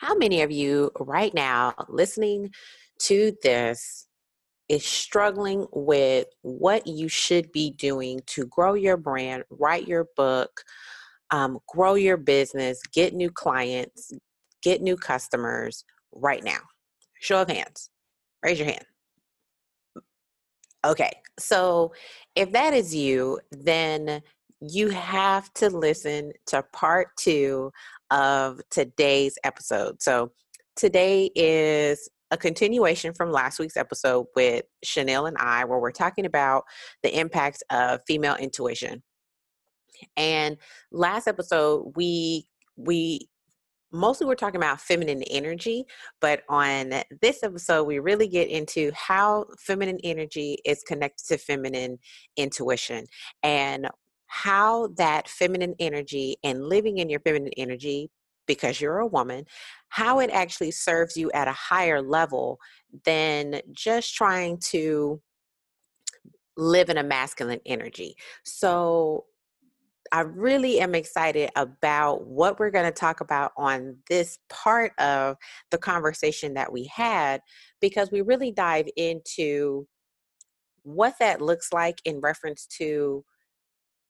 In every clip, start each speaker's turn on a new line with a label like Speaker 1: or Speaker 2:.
Speaker 1: How many of you right now listening to this is struggling with what you should be doing to grow your brand, write your book, um, grow your business, get new clients, get new customers right now? Show of hands. Raise your hand. Okay, so if that is you, then you have to listen to part two of today's episode. So today is a continuation from last week's episode with Chanel and I, where we're talking about the impact of female intuition. And last episode, we we mostly we're talking about feminine energy, but on this episode, we really get into how feminine energy is connected to feminine intuition and how that feminine energy and living in your feminine energy because you're a woman, how it actually serves you at a higher level than just trying to live in a masculine energy. So I really am excited about what we're going to talk about on this part of the conversation that we had because we really dive into what that looks like in reference to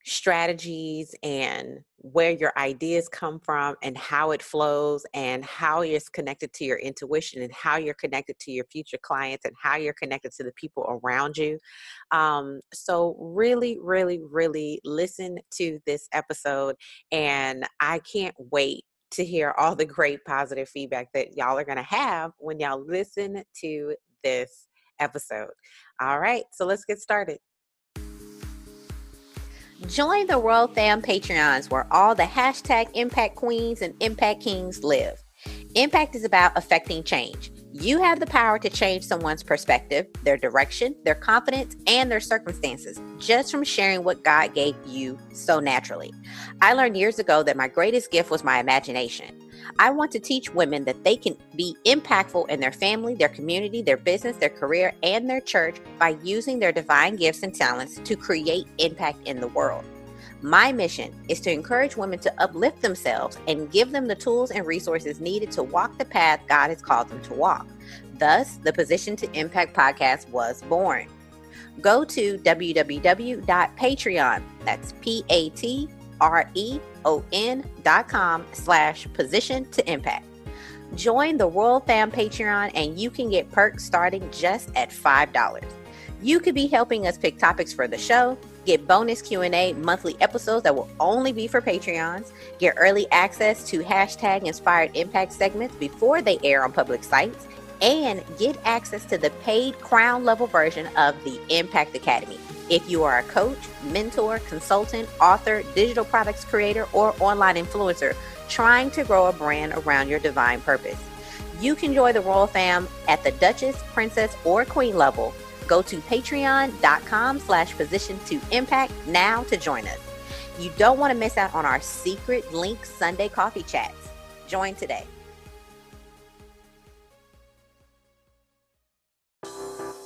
Speaker 1: strategies and where your ideas come from and how it flows and how it's connected to your intuition and how you're connected to your future clients and how you're connected to the people around you. Um, so, really, really, really listen to this episode. And I can't wait to hear all the great positive feedback that y'all are going to have when y'all listen to this episode. All right, so let's get started. Join the Royal Fam Patreons where all the hashtag Impact Queens and Impact Kings live. Impact is about affecting change. You have the power to change someone's perspective, their direction, their confidence, and their circumstances just from sharing what God gave you so naturally. I learned years ago that my greatest gift was my imagination. I want to teach women that they can be impactful in their family, their community, their business, their career, and their church by using their divine gifts and talents to create impact in the world. My mission is to encourage women to uplift themselves and give them the tools and resources needed to walk the path God has called them to walk. Thus, the Position to Impact podcast was born. Go to www.patreon, that's P-A-T R-E-O-N dot com slash position to impact. Join the Royal Fam Patreon and you can get perks starting just at $5. You could be helping us pick topics for the show, get bonus Q&A monthly episodes that will only be for Patreons, get early access to hashtag inspired impact segments before they air on public sites, and get access to the paid crown level version of the Impact Academy. If you are a coach, mentor, consultant, author, digital products creator, or online influencer trying to grow a brand around your divine purpose, you can join the Royal Fam at the Duchess, Princess, or Queen level. Go to patreon.com slash position to impact now to join us. You don't want to miss out on our secret link Sunday coffee chats. Join today.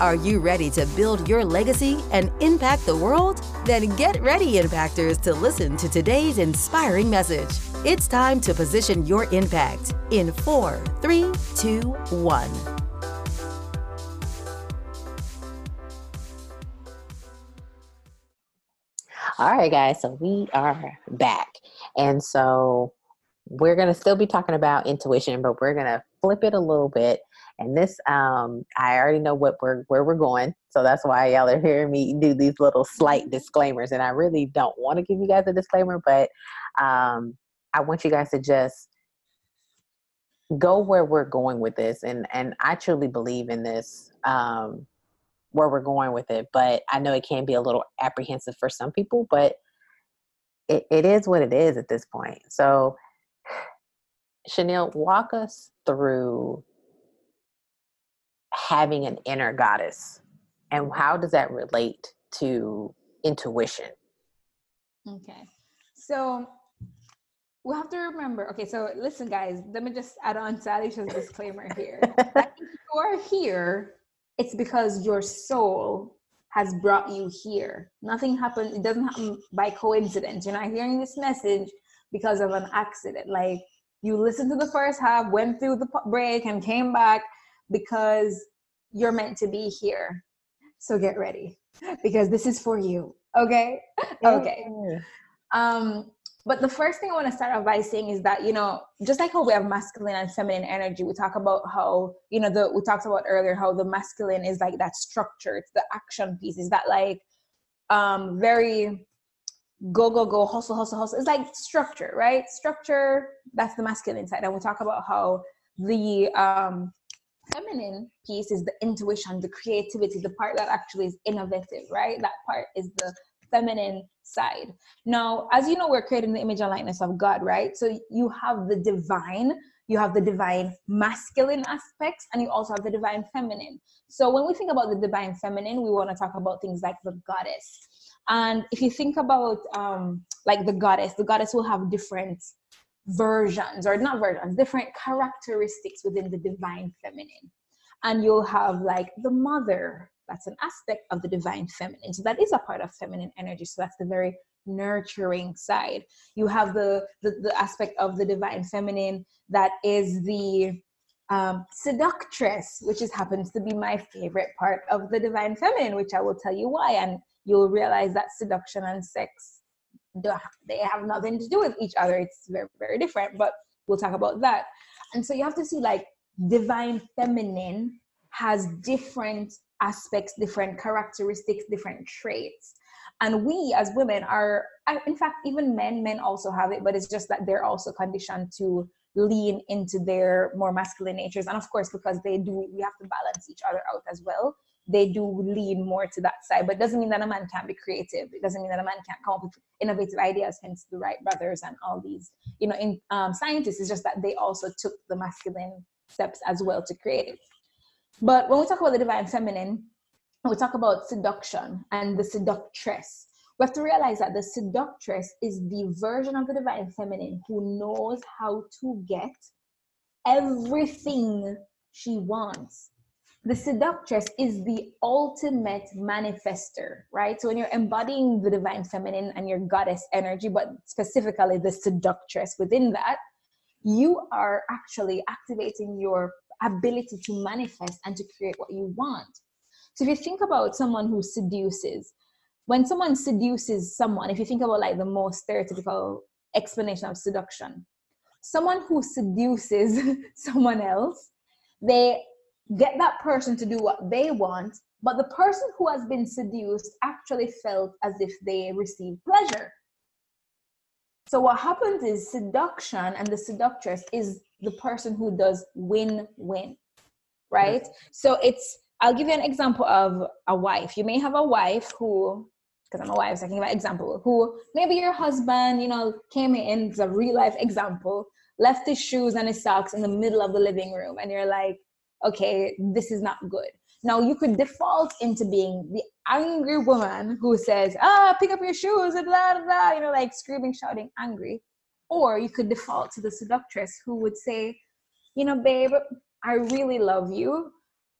Speaker 2: Are you ready to build your legacy and impact the world? Then get ready, Impactors, to listen to today's inspiring message. It's time to position your impact in four, three, two, one.
Speaker 1: All right, guys, so we are back. And so we're going to still be talking about intuition, but we're going to flip it a little bit and this, um, I already know what we're where we're going, so that's why y'all are hearing me do these little slight disclaimers. And I really don't want to give you guys a disclaimer, but um, I want you guys to just go where we're going with this. And and I truly believe in this. Um, where we're going with it, but I know it can be a little apprehensive for some people, but it, it is what it is at this point. So, Chanel, walk us through having an inner goddess and how does that relate
Speaker 3: to intuition?
Speaker 4: Okay. So we have to remember okay, so listen, guys, let me just add on to Alicia's disclaimer here. if you are here, it's because your soul has brought you here. Nothing happened, it doesn't happen by coincidence. You're not hearing this message because of an accident. Like you listened to the first half, went through the break, and came back because you're meant to be here. So get ready because this is for you. Okay? Okay. Um, but the first thing I want to start off by saying is that, you know, just like how we have masculine and feminine energy, we talk about how, you know, the we talked about earlier how the masculine is like that structure, it's the action piece, is that like um very go, go, go, hustle, hustle, hustle. It's like structure, right? Structure, that's the masculine side. And we talk about how the um feminine piece is the intuition, the creativity, the part that actually is innovative, right? That part is the feminine side. Now, as you know, we're creating the image and likeness of God, right? So you have the divine, you have the divine masculine aspects, and you also have the divine feminine. So when we think about the divine feminine, we want to talk about things like the goddess. And if you think about um, like the goddess, the goddess will have different versions or not versions, different characteristics within the divine feminine. And you'll have like the mother, that's an aspect of the divine feminine. So that is a part of feminine energy. So that's the very nurturing side. You have the the, the aspect of the divine feminine that is the um, seductress, which is happens to be my favorite part of the divine feminine, which I will tell you why, and you'll realize that seduction and sex they have nothing to do with each other. It's very very different, but we'll talk about that. And so you have to see like divine feminine has different aspects, different characteristics, different traits. And we as women are, in fact, even men, men also have it, but it's just that they're also conditioned to lean into their more masculine natures. And of course, because they do, we have to balance each other out as well. They do lean more to that side, but doesn't mean that a man can't be creative. It doesn't mean that a man can't come up with innovative ideas. Hence, the Wright brothers and all these, you know, in um, scientists. It's just that they also took the masculine steps as well to create it. But when we talk about the divine feminine, we talk about seduction and the seductress. We have to realize that the seductress is the version of the divine feminine who knows how to get everything she wants. The seductress is the ultimate manifester, right? So when you're embodying the divine feminine and your goddess energy, but specifically the seductress within that, you are actually activating your ability to manifest and to create what you want. So if you think about someone who seduces, when someone seduces someone, if you think about like the most stereotypical explanation of seduction, someone who seduces someone else, they get that person to do what they want, but the person who has been seduced actually felt as if they received pleasure. So what happens is seduction and the seductress is the person who does win-win, right? So it's I'll give you an example of a wife. You may have a wife who, because I'm a wife, so I can give an example, who maybe your husband, you know, came in, it's a real life example, left his shoes and his socks in the middle of the living room, and you're like, okay, this is not good. Now you could default into being the angry woman who says, ah, pick up your shoes and blah, blah, blah, you know, like screaming, shouting, angry. Or you could default to the seductress who would say, you know, babe, I really love you.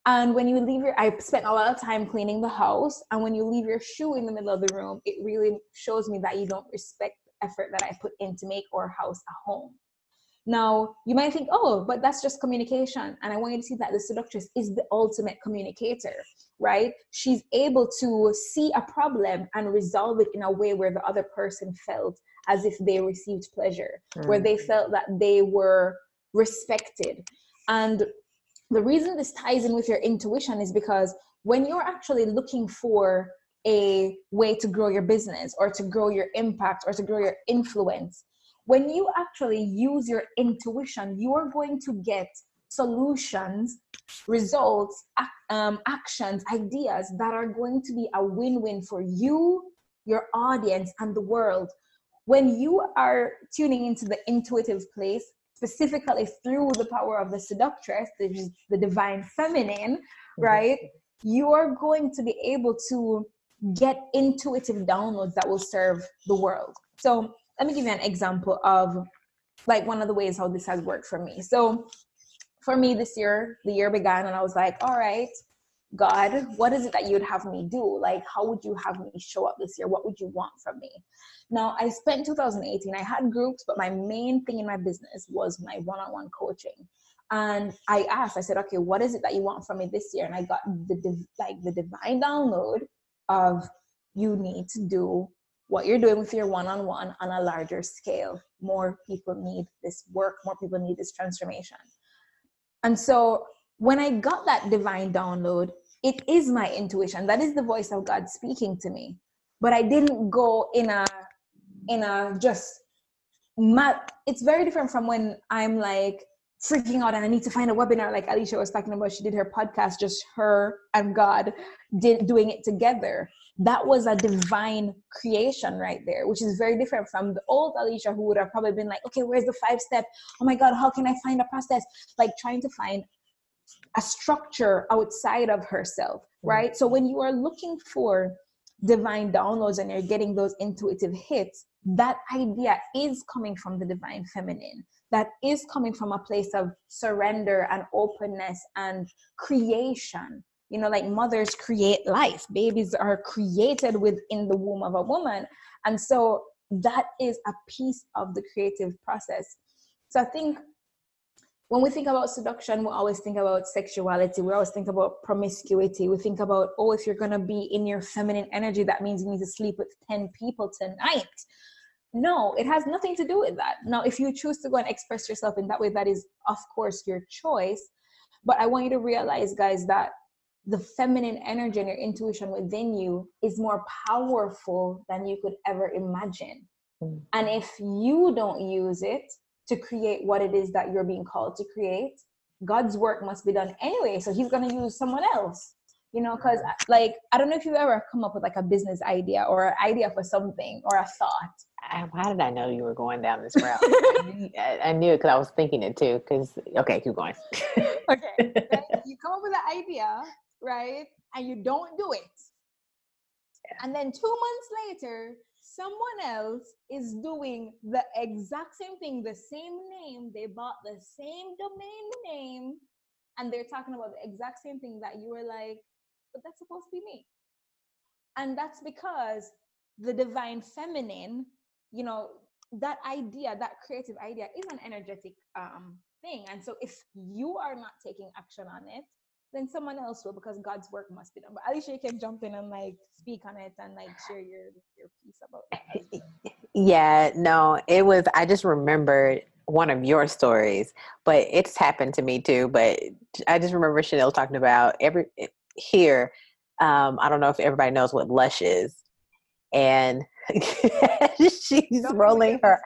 Speaker 4: And when you leave your, I spent a lot of time cleaning the house. And when you leave your shoe in the middle of the room, it really shows me that you don't respect the effort that I put in to make our house a home. Now, you might think, oh, but that's just communication. And I want you to see that the seductress is the ultimate communicator, right? She's able to see a problem and resolve it in a way where the other person felt as if they received pleasure, mm. where they felt that they were respected. And the reason this ties in with your intuition is because when you're actually looking for a way to grow your business or to grow your impact or to grow your influence, when you actually use your intuition, you are going to get solutions, results, um, actions, ideas that are going to be a win win for you, your audience, and the world. When you are tuning into the intuitive place, specifically through the power of the seductress, which is the divine feminine, right? You are going to be able to get intuitive downloads that will serve the world. So let me give you an example of like one of the ways how this has worked for me. So for me this year, the year began and I was like, all right, God, what is it that you would have me do? Like, how would you have me show up this year? What would you want from me? Now, I spent 2018, I had groups, but my main thing in my business was my one on one coaching. And I asked, I said, okay, what is it that you want from me this year? And I got the like the divine download of you need to do what you're doing with your one on a larger scale. More people need this work, more people need this transformation. And so when I got that divine download, it is my intuition. That is the voice of God speaking to me. But I didn't go in a in a just it's very different from when I'm like freaking out and I need to find a webinar like Alicia was talking about. She did her podcast, just her and God did doing it together. That was a divine creation right there, which is very different from the old Alicia who would have probably been like, okay, where's the five step? Oh my God, how can I find a process? Like trying to find a structure outside of herself, mm. right? Mm-hmm. So when you are looking for divine downloads and you're getting those intuitive hits, that idea is coming from the divine feminine. That is coming from a place of surrender and openness and creation. You know, like mothers create life, babies are created within the womb of a woman. And so that is a piece of the creative process. So I think when we think about seduction, we always think about sexuality. We always think about promiscuity. We think about, oh, if you're going to be in your feminine energy, that means you need to sleep with 10 people tonight. No, it has nothing to do with that. Now, if you choose to go and express yourself in that way, that is, of course, your choice. But I want you to realize, guys, that the feminine energy and your intuition within you is more powerful than you could ever imagine. Mm. And if you don't use it, to create what it is that you're being called to create god's work must be done anyway. So he's going to use someone else you know because like i don't know if you've ever come up with like a business idea or an idea for something or a thought.
Speaker 1: How did i know you were going down this route? I, knew it because i was thinking it too because okay keep going.
Speaker 4: Okay. You come up with an idea right and you don't do it and then two months later someone else is doing the exact same thing, the same name, they bought the same domain name, and they're talking about the exact same thing that you were like, but that's supposed to be me. And that's because the divine feminine, you know, that idea, that creative idea is an energetic um, thing. And so if you are not taking action on it, then someone else will because God's work must be done. But Alicia, you can jump in and like speak on it and like share your your piece about it.
Speaker 1: Yeah, no, it was. I just remembered one of your stories, but it's happened to me too. But I just remember Chanel talking about every here. Um, I don't know if everybody knows what Lush is, and she's Don't oh rolling her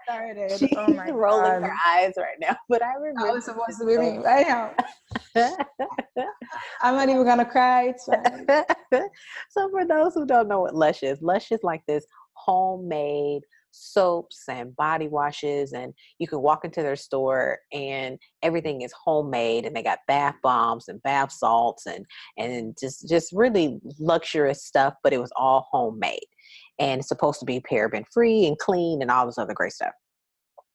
Speaker 1: she's oh rolling God. her eyes right now. But I remember I was supposed to be me. I
Speaker 4: am. I'm not even gonna cry.
Speaker 1: so for those who don't know what Lush is, Lush is like this homemade soaps and body washes and you can walk into their store and everything is homemade and they got bath bombs and bath salts and and just just really luxurious stuff but it was all homemade and it's supposed to be paraben free and clean and all this other great stuff.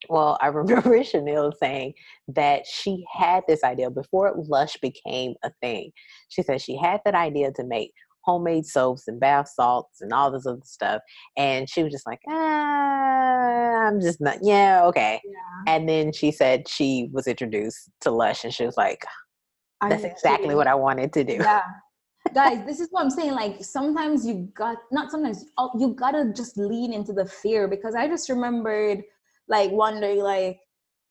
Speaker 1: Well, I remember Chanel saying that she had this idea before Lush became a thing. She said she had that idea to make homemade soaps and bath salts and all this other stuff. And she was just like, ah, I'm just not, yeah, okay. Yeah. And then she said she was introduced to Lush and she was like, that's exactly what I wanted to do.
Speaker 4: Yeah guys this is what i'm saying like sometimes you got not sometimes oh, you gotta just lean into the fear because i just remembered like wondering like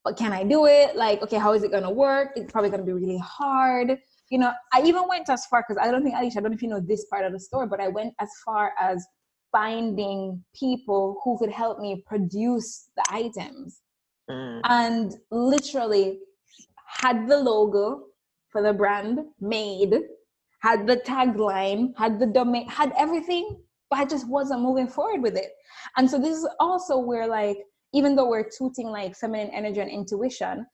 Speaker 4: but can i do it? Like okay how is it gonna work? It's probably gonna be really hard. You know i even went as far because i don't think alicia i don't know if you know this part of the story but i went as far as finding people who could help me produce the items. Mm. and literally had the logo for the brand made had the tagline, had the domain, had everything, but I just wasn't moving forward with it. And so this is also where like, even though we're tooting like feminine energy and intuition,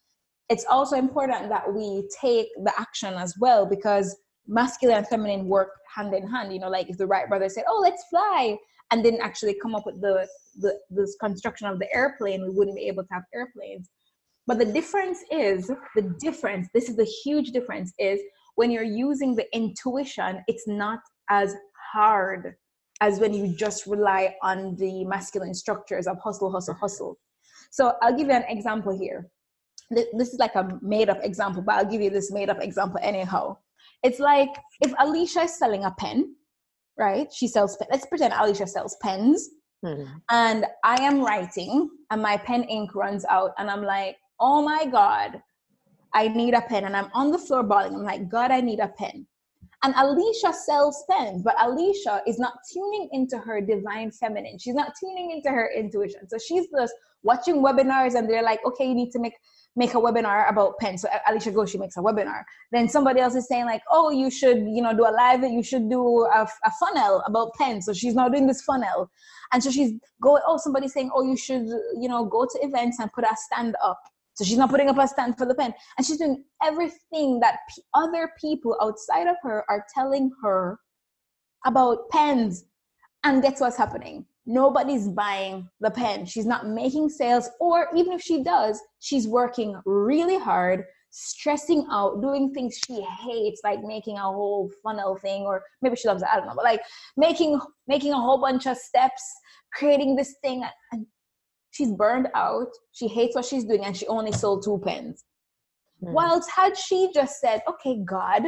Speaker 4: it's also important that we take the action as well because masculine and feminine work hand in hand. You know, like if the Wright brothers said, "Oh, let's fly," and didn't actually come up with the the this construction of the airplane, we wouldn't be able to have airplanes. But the difference is the difference. This is the huge difference is when you're using the intuition, it's not as hard as when you just rely on the masculine structures of hustle, hustle, hustle. So I'll give you an example here. This is like a made up example, but I'll give you this made up example anyhow. It's like if Alicia is selling a pen, right? She sells pen. Let's pretend Alicia sells pens. Hmm. And I am writing and my pen ink runs out and I'm like, oh my God, I need a pen. And I'm on the floor bawling. I'm like, God, I need a pen. And Alicia sells pens, but Alicia is not tuning into her divine feminine. She's not tuning into her intuition. So she's just watching webinars and they're like, okay, you need to make make a webinar about pens. So Alicia goes, she makes a webinar. Then somebody else is saying like, oh, you should, you know, do a live, you should do a, a funnel about pens. So she's now doing this funnel. And so she's going, oh, somebody's saying, oh, you should, you know, go to events and put a stand up. So she's not putting up a stand for the pen. And she's doing everything that p- other people outside of her are telling her about pens. And guess what's happening? Nobody's buying the pen. She's not making sales, or even if she does, she's working really hard, stressing out, doing things she hates, like making a whole funnel thing, or maybe she loves it, I don't know, but like making making a whole bunch of steps, creating this thing, and she's burned out, she hates what she's doing, and she only sold two pens. Mm. Whilst had she just said, okay, God,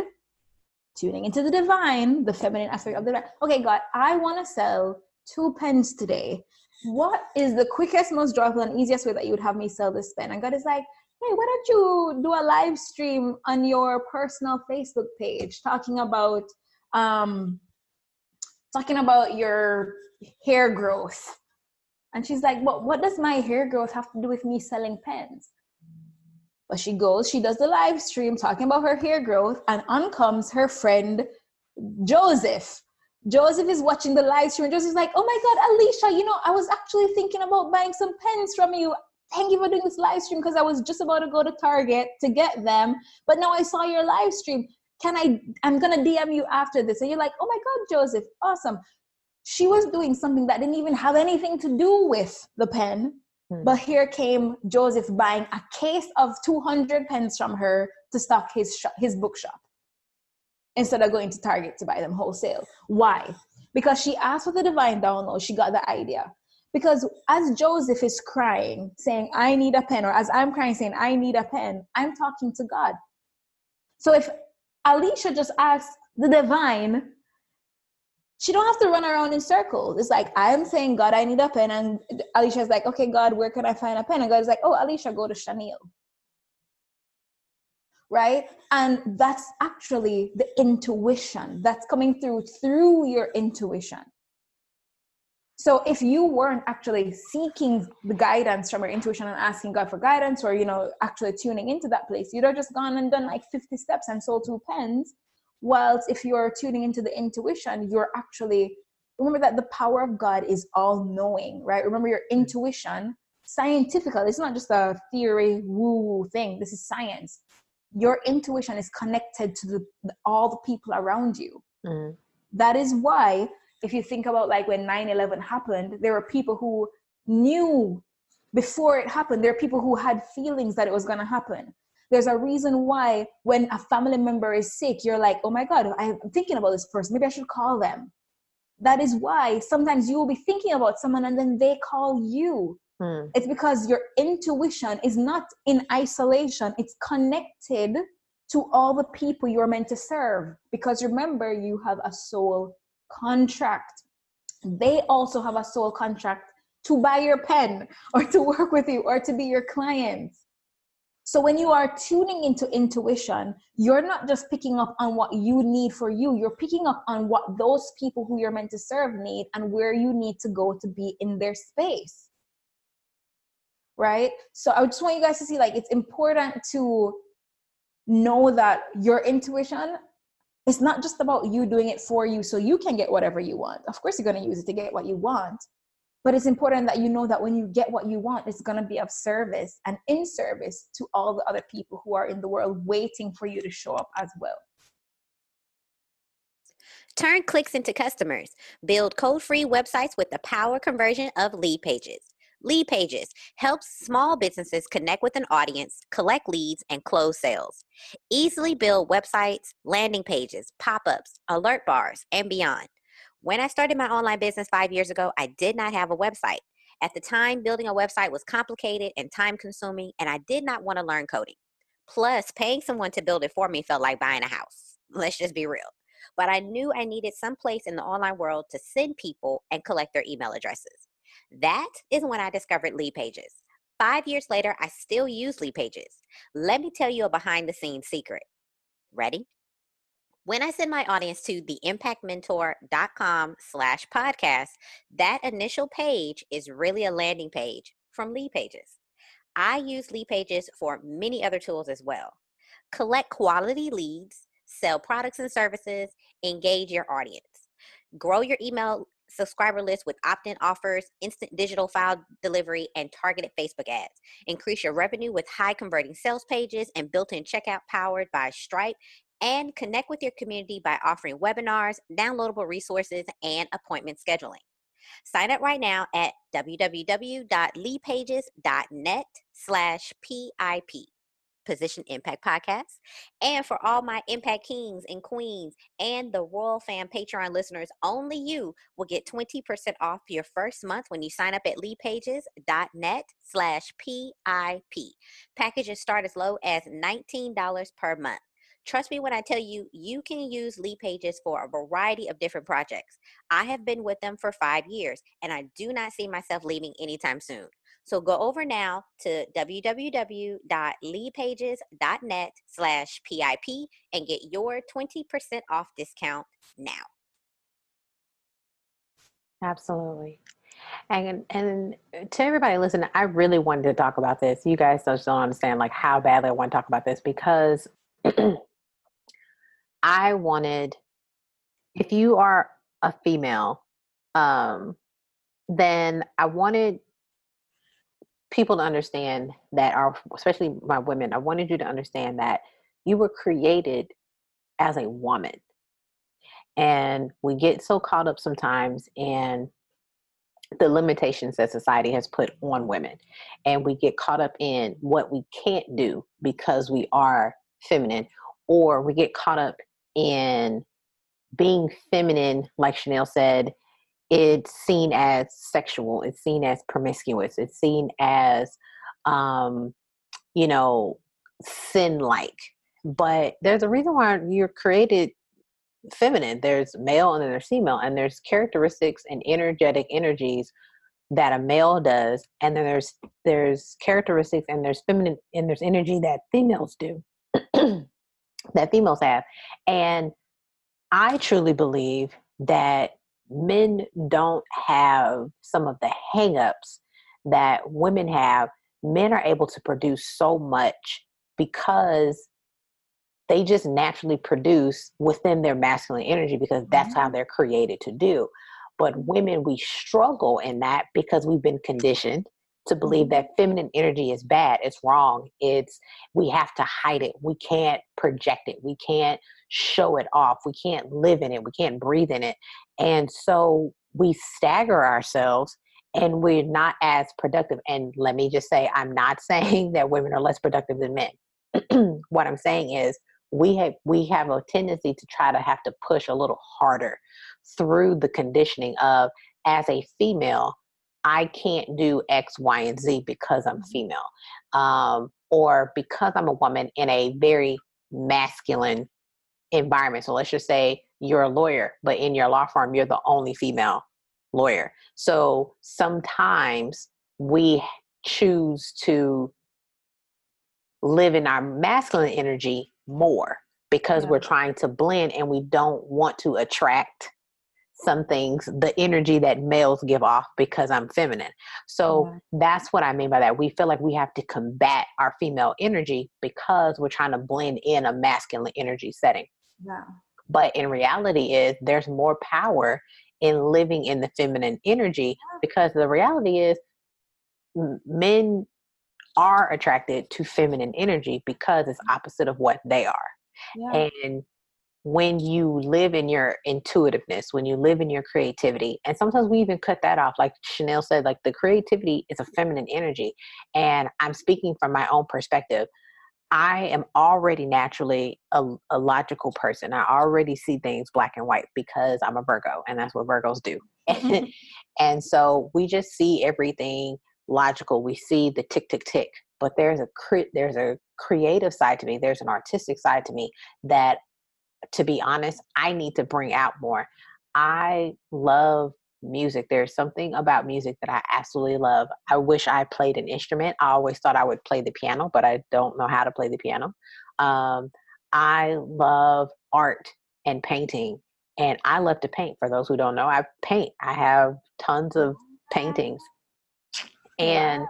Speaker 4: tuning into the divine, the feminine aspect of the divine, okay, God, I want to sell two pens today. What is the quickest, most joyful, and easiest way that you would have me sell this pen? And God is like, hey, why don't you do a live stream on your personal Facebook page talking about um talking about your hair growth and she's like, "What? What does my hair growth have to do with me selling pens?" But she goes, she does the live stream talking about her hair growth, and on comes her friend Joseph. Joseph is watching the live stream. Joseph's like, "Oh my God, Alicia, you know, I was actually thinking about buying some pens from you. Thank you for doing this live stream because I was just about to go to Target to get them, but now I saw your live stream. Can I? I'm gonna DM you after this." And you're like, "Oh my God, Joseph, awesome." She was doing something that didn't even have anything to do with the pen. Hmm. But here came Joseph buying a case of 200 pens from her to stock his shop, his bookshop instead of going to Target to buy them wholesale. Why? Because she asked for the divine download, she got the idea. Because as Joseph is crying, saying, I need a pen, or as I'm crying, saying, I need a pen, I'm talking to God. So if Alicia just asked the divine she don't have to run around in circles. It's like I'm saying, God, I need a pen, and Alicia's like, okay, God, where can I find a pen? And God's like, oh, Alicia, go to Chanel. Right? And that's actually the intuition that's coming through through your intuition. So if you weren't actually seeking the guidance from your intuition and asking God for guidance, or you know, actually tuning into that place, you'd have just gone and done like 50 steps and sold two pens Whilst if you're tuning into the intuition, you're actually remember that the power of God is all knowing, right? Remember your intuition, scientifically, it's not just a theory woo thing. This is science. Your intuition is connected to the, all the people around you. Mm. That is why, if you think about like when 9 11 happened, there were people who knew before it happened, there are people who had feelings that it was going to happen. There's a reason why when a family member is sick, you're like, oh my God, I'm thinking about this person. Maybe I should call them. That is why sometimes you will be thinking about someone and then they call you. Hmm. It's because your intuition is not in isolation, it's connected to all the people you're meant to serve. Because remember, you have a soul contract. They also have a soul contract to buy your pen or to work with you or to be your clients. So when you are tuning into intuition, you're not just picking up on what you need for you, you're picking up on what those people who you're meant to serve need and where you need to go to be in their space. Right? So I just want you guys to see like it's important to know that your intuition is not just about you doing it for you so you can get whatever you want. Of course, you're going to use it to get what you want, but it's important that you know that when you get what you want, it's going to be of service and in service to all the other people who are in the world waiting for you to show up as well.
Speaker 3: Turn clicks into customers. Build code free websites with the power conversion of lead pages. Lead Pages helps small businesses connect with an audience, collect leads, and close sales. Easily build websites, landing pages, pop ups, alert bars, and beyond. When I started my online business five years ago, I did not have a website. At the time, building a website was complicated and time consuming, and I did not want to learn coding. Plus, paying someone to build it for me felt like buying a house. Let's just be real. But I knew I needed some place in the online world to send people and collect their email addresses. That is when I discovered Lead Pages. Five years later, I still use Lead Pages. Let me tell you a behind the scenes secret. Ready? When I send my audience to the impactmentor.com slash podcast, that initial page is really a landing page from Lead Pages. I use Lead Pages for many other tools as well. Collect quality leads, sell products and services, engage your audience. Grow your email subscriber list with opt in offers, instant digital file delivery, and targeted Facebook ads. Increase your revenue with high converting sales pages and built in checkout powered by Stripe. And connect with your community by offering webinars, downloadable resources, and appointment scheduling. Sign up right now at www.leadpages.net slash PIP. Position Impact Podcast. And for all my Impact Kings and Queens and the Royal Fam Patreon listeners, only you will get 20% off your first month when you sign up at leadpages.net slash PIP. Packages start as low as $19 per month. Trust me when I tell you, you can use Lead Pages for a variety of different projects. I have been with them for five years, and I do not see myself leaving anytime soon. So go over now to www.leadpages.net slash PIP and get your 20% off discount now.
Speaker 1: Absolutely. And and uh, to everybody listen, I really wanted to talk about this. You guys just don't understand like how badly I want to talk about this because I wanted if you are a female, um, then I wanted people to understand that are especially my women i wanted you to understand that you were created as a woman. And we get so caught up sometimes in the limitations that society has put on women. And we get caught up in what we can't do because we are feminine or we get caught up in being feminine like chanel said it's seen as sexual it's seen as promiscuous it's seen as um you know sin like but there's a reason why you're created feminine. There's male and then there's female and there's characteristics and energetic energies that a male does and then there's there's characteristics and there's feminine and there's energy that females do that females have and i truly believe that men don't have some of the hangups that women have. Men are able to produce so much because they just naturally produce within their masculine energy because that's how mm-hmm. they're created to do. But women, we struggle in that because we've been conditioned to believe mm-hmm. that feminine energy is bad. It's wrong. It's we have to hide it. We can't project it. We can't show it off. We can't live in it. We can't breathe in it. And so we stagger ourselves and we're not as productive. And let me just say, I'm not saying that women are less productive than men. what I'm saying is we have we have a tendency to try to have to push a little harder through the conditioning of as a female I can't do X, Y, and Z because I'm female, um, or because I'm a woman in a very masculine environment. So let's just say you're a lawyer, but in your law firm, you're the only female lawyer. So sometimes we choose to live in our masculine energy more because yeah. we're trying to blend and we don't want to attract some things the energy that males give off because I'm feminine. So mm-hmm. that's what I mean by that. We feel like we have to combat our female energy because we're trying to blend in a masculine energy setting. Yeah. But in reality is there's more power in living in the feminine energy because the reality is men are attracted to feminine energy because it's opposite of what they are. Yeah. And when you live in your intuitiveness, when you live in your creativity, and sometimes we even cut that off. Like Chanel said, like the creativity is a feminine energy. And I'm speaking from my own perspective. I am already naturally a, a logical person. I already see things black and white because I'm a Virgo, and that's what Virgos do. And so we just see everything logical. We see the tick, tick, tick. But there's a cre- there's a creative side to me. There's an artistic side to me that to be honest, I need to bring out more. I love music. There's something about music that I absolutely love. I wish I played an instrument. I always thought I would play the piano, but I don't know how to play the piano. Um, I love art and painting, and I love to paint. For those who don't know, I paint. I have tons of paintings, and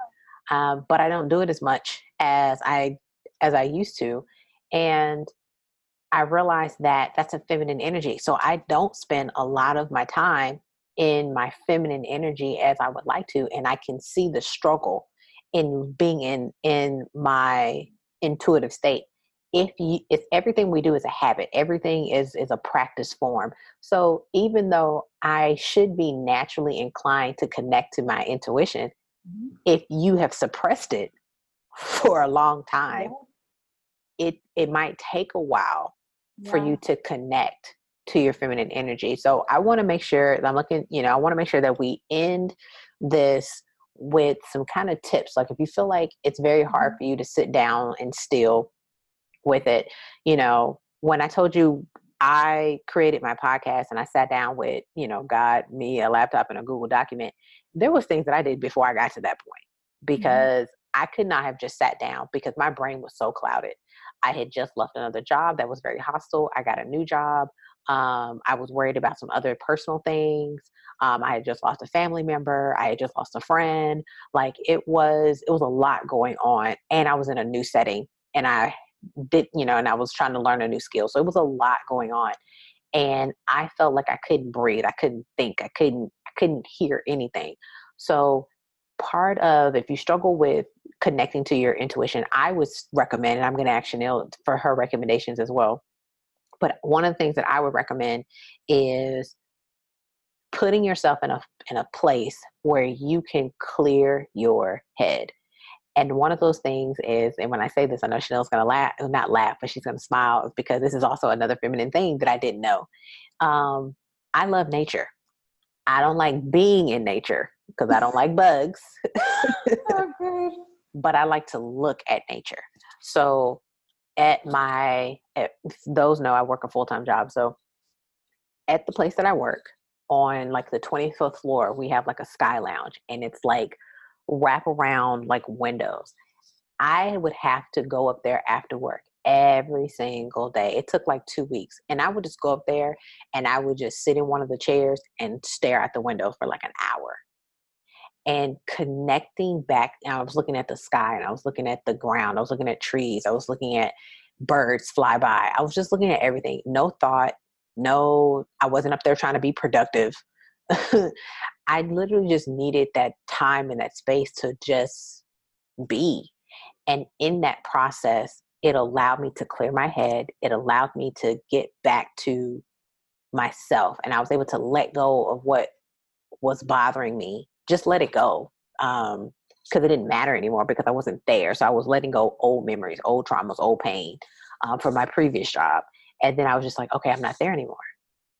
Speaker 1: um, but I don't do it as much as I as I used to, and I realized that that's a feminine energy. So I don't spend a lot of my time in my feminine energy as I would like to. And I can see the struggle in being in in my intuitive state. If you if everything we do is a habit, everything is is a practice form. So even though I should be naturally inclined to connect to my intuition, mm-hmm. if you have suppressed it for a long time, it it might take a while yeah. for you to connect to your feminine energy. So I want to make sure I'm looking, you know, I want to make sure that we end this with some kind of tips. Like if you feel like it's very hard mm-hmm. for you to sit down and still with it, you know, when I told you I created my podcast and I sat down with, you know, God, me, a laptop and a Google document, there was things that I did before I got to that point mm-hmm. because mm-hmm. I could not have just sat down because my brain was so clouded. I had just left another job that was very hostile. I got a new job. Um, I was worried about some other personal things. Um, I had just lost a family member. I had just lost a friend. Like it was, it was a lot going on, and I was in a new setting, and I did, you know, and I was trying to learn a new skill. So it was a lot going on, and I felt like I couldn't breathe. I couldn't think. I couldn't. I couldn't hear anything. So part of if you struggle with connecting to your intuition, I would recommend, and I'm going to ask Chanel for her recommendations as well. But one of the things that I would recommend is putting yourself in a in a place where you can clear your head. And one of those things is, and when I say this, I know Chanel's gonna laugh, not laugh, but she's gonna smile because this is also another feminine thing that I didn't know. Um, I love nature. I don't like being in nature because I don't like bugs. Oh, okay. But I like to look at nature. So at my at, those know I work a full time job. So at the place that I work on like the 25th floor, we have like a sky lounge and it's like wrap around like windows. I would have to go up there after work every single day. It took like two weeks. And I would just go up there and I would just sit in one of the chairs and stare out the window for like an hour and connecting back. I was looking at the sky and I was looking at the ground. I was looking at trees. I was looking at birds fly by. I was just looking at everything. No thought. No, I wasn't up there trying to be productive. I literally just needed that time and that space to just be. And in that process, it allowed me to clear my head. It allowed me to get back to myself. And I was able to let go of what was bothering me just let it go um because it didn't matter anymore because I wasn't there. So I was letting go old memories, old traumas, old pain um, from my previous job. And then I was just like, okay, I'm not there anymore.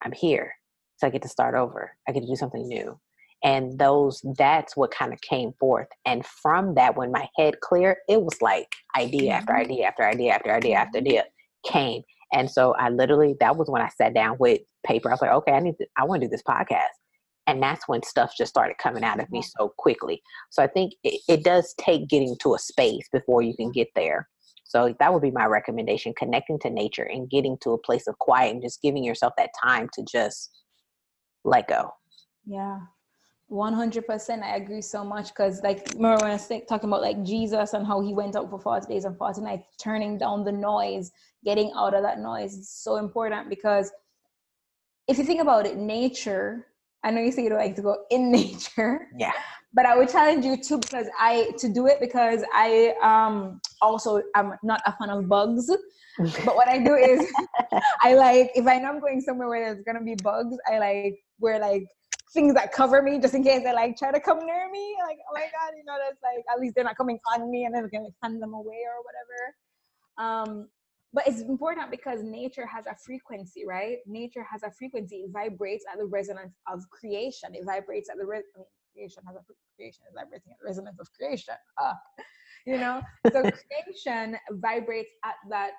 Speaker 1: I'm here. So I get to start over. I get to do something new. And those, that's what kind of came forth. And from that, when my head cleared, it was like idea after mm-hmm. idea after idea after idea after idea came. And so I literally, that was when I sat down with paper. I was like, okay, I need to, I want to do this podcast and that's when stuff just started coming out of me mm-hmm. so quickly. So i think it, it, does take getting to a space before you can get there. So that would be my recommendation connecting to nature and getting to a place of quiet and just giving yourself that time to just let go.
Speaker 4: Yeah. 100% i agree so much because like remember when i was talking about like jesus and how he went out for 40 days and 40 nights turning down the noise getting out of that noise is so important because if you think about it nature I know you say you don't like to go in nature.
Speaker 1: Yeah.
Speaker 4: But I would challenge you too because I to do it because I um also I'm not a fan of bugs. but what I do is I like if I know I'm going somewhere where there's gonna be bugs, I like wear like things that cover me just in case they like try to come near me. Like, oh my god, you know, that's like at least they're not coming on me and then gonna send them away or whatever. Um, but it's important because nature has a frequency, right? Nature has a frequency. It vibrates at the resonance of creation. It vibrates at the re- I mean, creation has a creation is vibrating at the resonance of creation. Uh, you know, so creation vibrates at that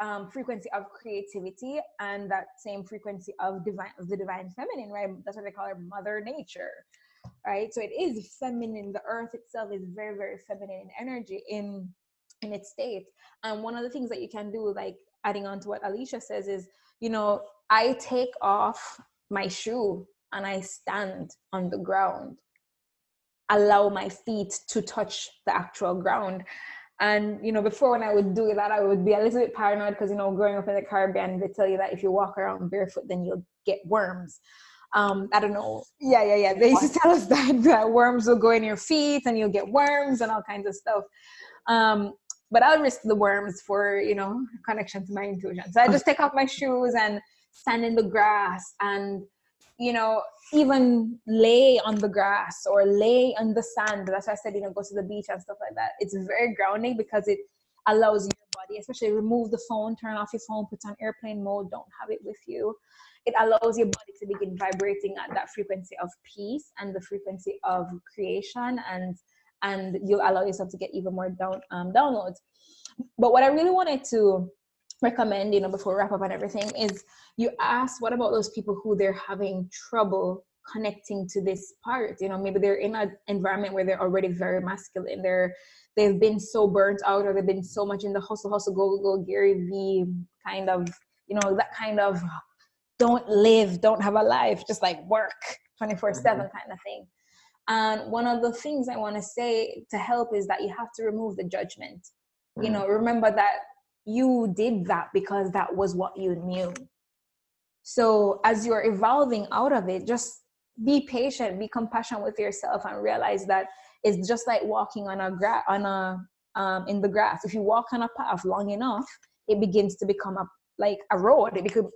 Speaker 4: um, frequency of creativity and that same frequency of divine of the divine feminine, right? That's what they call her mother nature, right? So it is feminine. The earth itself is very, very feminine energy in in its state. And one of the things that you can do, like adding on to what Alicia says, is you know, I take off my shoe and I stand on the ground, allow my feet to touch the actual ground. And you know, before when I would do that, I would be a little bit paranoid because you know, growing up in the Caribbean, they tell you that if you walk around barefoot, then you'll get worms. Um, I don't know. Yeah, yeah, yeah. They used to tell us that, that worms will go in your feet and you'll get worms and all kinds of stuff. Um, but I'll risk the worms for you know connection to my intuition. So I just take off my shoes and stand in the grass and you know even lay on the grass or lay on the sand. That's why I said you know go to the beach and stuff like that. It's very grounding because it allows your body, especially remove the phone, turn off your phone, put on airplane mode, don't have it with you. It allows your body to begin vibrating at that frequency of peace and the frequency of creation and and you'll allow yourself to get even more down um, downloads. But what I really wanted to recommend, you know, before we wrap up and everything, is you ask, what about those people who they're having trouble connecting to this part? You know, maybe they're in an environment where they're already very masculine. They're they've been so burnt out, or they've been so much in the hustle, hustle, go, go, Gary V kind of, you know, that kind of don't live, don't have a life, just like work 24 7 mm-hmm. kind of thing. And one of the things I want to say to help is that you have to remove the judgment. Mm. You know, remember that you did that because that was what you knew. So as you're evolving out of it, just be patient, be compassionate with yourself, and realize that it's just like walking on a gra- on a um, in the grass. If you walk on a path long enough, it begins to become a like a road. It becomes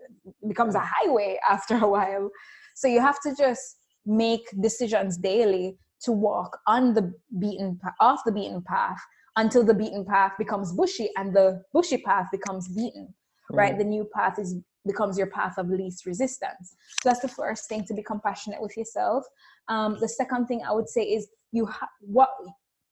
Speaker 4: becomes a highway after a while. So you have to just make decisions daily to walk on the beaten off the beaten path until the beaten path becomes bushy and the bushy path becomes beaten right? The new path is becomes your path of least resistance. So that's the first thing to be compassionate with yourself. Um, the second thing i would say is you ha- what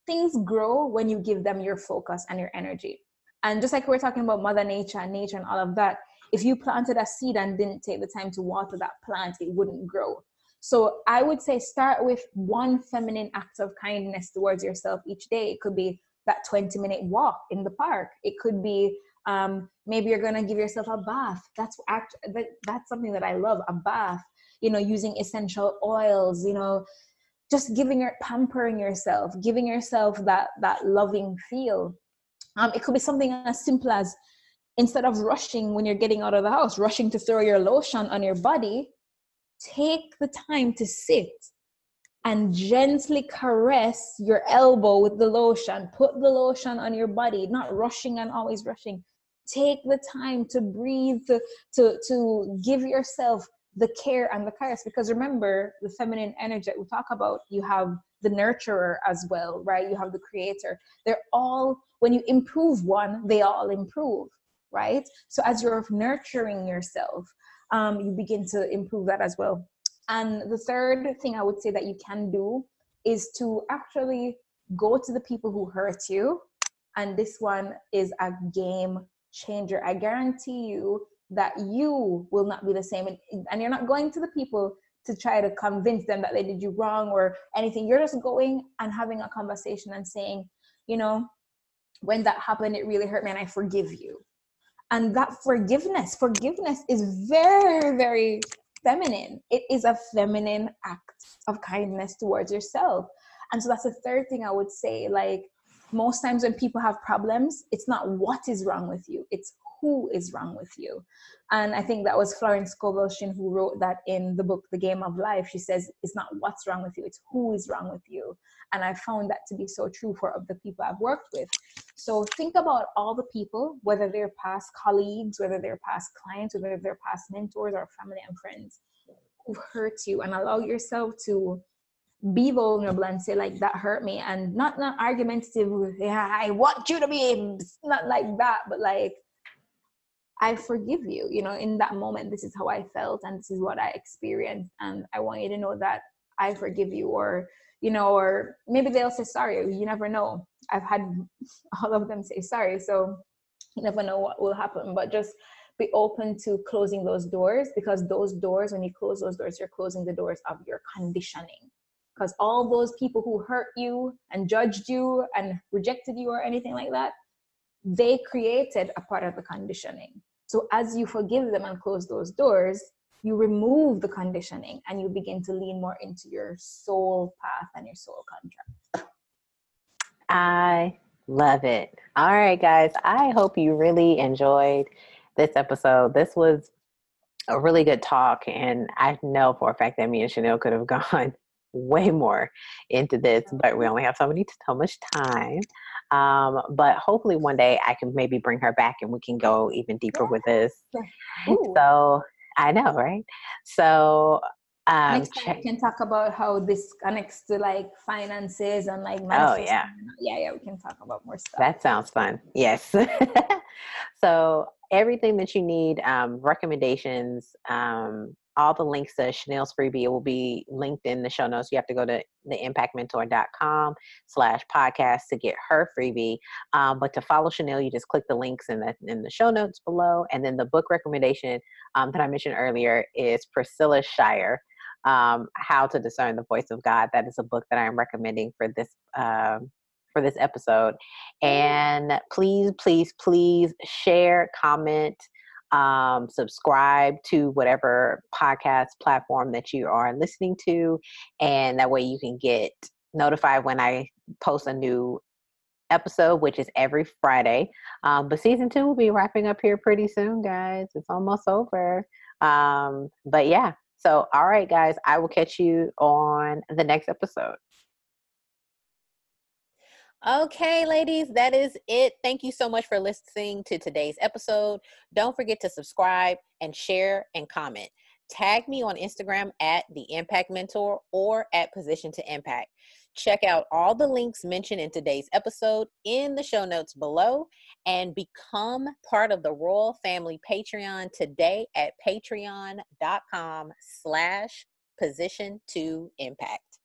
Speaker 4: things grow when you give them your focus and your energy. And just like we we're talking about mother nature and nature and all of that if you planted a seed and didn't take the time to water that plant it wouldn't grow so I would say start with one feminine act of kindness towards yourself each day. It could be that 20 minute walk in the park. It could be um, maybe you're gonna give yourself a bath. That's act that, that's something that I love, a bath. You know, using essential oils. You know, just giving your pampering yourself, giving yourself that that loving feel. Um, it could be something as simple as instead of rushing when you're getting out of the house, rushing to throw your lotion on your body, take the time to sit and gently caress your elbow with the lotion. Put the lotion on your body, not rushing and always rushing. Take the time to breathe, to, to, to give yourself the care and the caress. Because remember, the feminine energy that we talk about, you have the nurturer as well, right? You have the creator. They're all, when you improve one, they all improve, right? So as you're nurturing yourself, um, you begin to improve that as well. And the third thing I would say that you can do is to actually go to the people who hurt you. And this one is a game changer. I guarantee you that you will not be the same. And, and you're not going to the people to try to convince them that they did you wrong or anything. You're just going and having a conversation and saying, you know, when that happened, it really hurt me and I forgive you and that forgiveness forgiveness is very very feminine. It is a feminine act of kindness towards yourself. And so that's the third thing i would say like most times when people have problems it's not what is wrong with you it's who is wrong with you. And I think that was Florence Scovel Shinn who wrote that in the book, The Game of Life. She says, it's not what's wrong with you, it's who is wrong with you. And I found that to be so true for the people I've worked with. So think about all the people, whether they're past colleagues, whether they're past clients, whether they're past mentors or family and friends who've hurt you, and allow yourself to be vulnerable and say like that hurt me and not not argumentative yeah i want you to be not like that but like I forgive you. You know, in that moment, this is how I felt and this is what I experienced. And I want you to know that I forgive you. Or, you know, or maybe they'll say sorry. You never know. I've had all of them say sorry. So you never know what will happen. But just be open to closing those doors because those doors, when you close those doors, you're closing the doors of your conditioning. Because all those people who hurt you and judged you and rejected you or anything like that, they created a part of the conditioning. So as you forgive them and close those doors, you remove the conditioning and you begin to lean more into your soul path and your soul contract.
Speaker 1: I love it. All right, guys. I hope you really enjoyed this episode. This was a really good talk, and I know for a fact that me and Chanel could have gone way more into this, but we only have so many so much time. Um, but hopefully one day I can maybe bring her back and we can go even deeper with this. Ooh. So I know, right? So
Speaker 4: um, next time we can talk about how this connects to like finances and like
Speaker 1: oh yeah
Speaker 4: yeah yeah we can talk about more stuff
Speaker 1: that sounds fun yes so everything that you need um, recommendations um, all the links to Chanel's freebie will be linked in the show notes. You have to go to theimpactmentor.com slash podcast to get her freebie. Um, but to follow Chanel, you just click the links in the, in the show notes below. And then the book recommendation um, that I mentioned earlier is Priscilla Shirer, um, How to Discern the Voice of God. That is a book that I'm recommending for this um, for this episode. And please, please, please share, comment, um, subscribe to whatever podcast platform that you are listening to, and that way you can get notified when I post a new episode, which is every Friday. Um, but season two will be wrapping up here pretty soon, guys. It's almost over. Um, but yeah, so all right, guys, I will catch you on the next episode.
Speaker 3: Okay, ladies, that is it. Thank you so much for listening to today's episode. Don't forget to subscribe and share and comment. Tag me on Instagram at the Impact Mentor or at Position to Impact. Check out all the links mentioned in today's episode in the show notes below and become part of the Royal Family Patreon today at patreon.com slash position to impact.